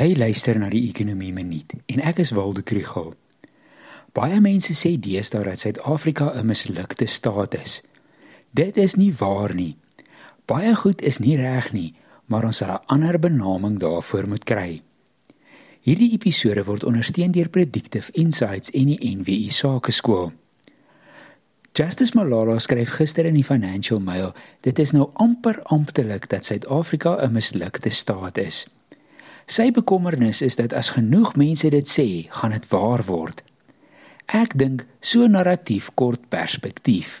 Jy luister na die Ekonomie Minuut en ek is Waldo Krugel. Baie mense sê deesdae dat Suid-Afrika 'n mislukte staat is. Dit is nie waar nie. Baie goed is nie reg nie, maar ons sal 'n ander benaming daarvoor moet kry. Hierdie episode word ondersteun deur Predictive Insights en die NWI Sakeskool. Justice Malala skryf gister in die Financial Mail: "Dit is nou amper amptelik dat Suid-Afrika 'n mislukte staat is." Sy bekommernis is dat as genoeg mense dit sê, gaan dit waar word. Ek dink so narratief kort perspektief.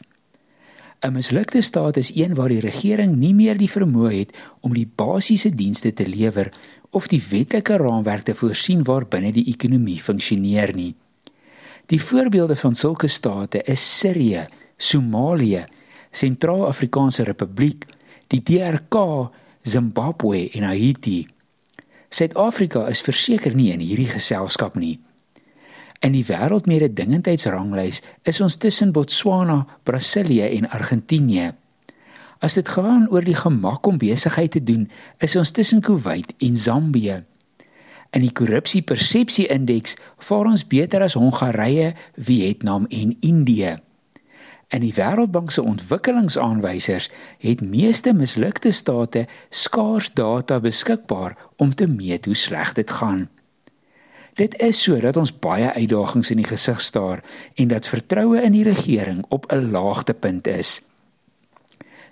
'n Mislukte staat is een waar die regering nie meer die vermoë het om die basiese dienste te lewer of die wetlike raamwerk te voorsien waarbinne die ekonomie funksioneer nie. Die voorbeelde van sulke state is Sirië, Somalië, Sentraal-Afrikaanse Republiek, die DRK, Zimbabwe en Haiti. Suid-Afrika is verseker nie in hierdie geselskap nie. In die wêreldmededingendheidsranglys is ons tussen Botswana, Brasilië en Argentinië. As dit gaan oor die gemak om besigheid te doen, is ons tussen Kuwait en Zambië. In die korrupsiepersepsie-indeks vaar ons beter as Hongarye, Vietnam en Indië. In die Wêreldbank se ontwikkelingsaanwysers het meeste mislukte state skaars data beskikbaar om te meet hoe sleg dit gaan. Dit is sodat ons baie uitdagings in die gesig staar en dat vertroue in die regering op 'n laagtepunt is.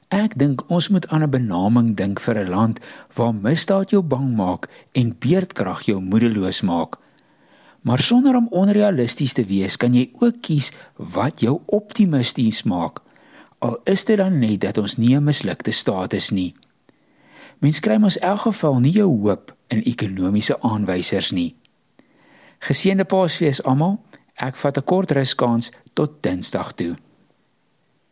Ek dink ons moet aan 'n benaming dink vir 'n land waar misdaad jou bang maak en beerdkrag jou moedeloos maak. Maar sonder om onrealisties te wees, kan jy ook kies wat jou optimisties maak. Al is dit dan net dat ons nie 'n mislukte staat is nie. Mens kry mos in elk geval nie jou hoop in ekonomiese aanwysers nie. Geseënde Paasfees almal. Ek vat 'n kort ruskans tot Dinsdag toe.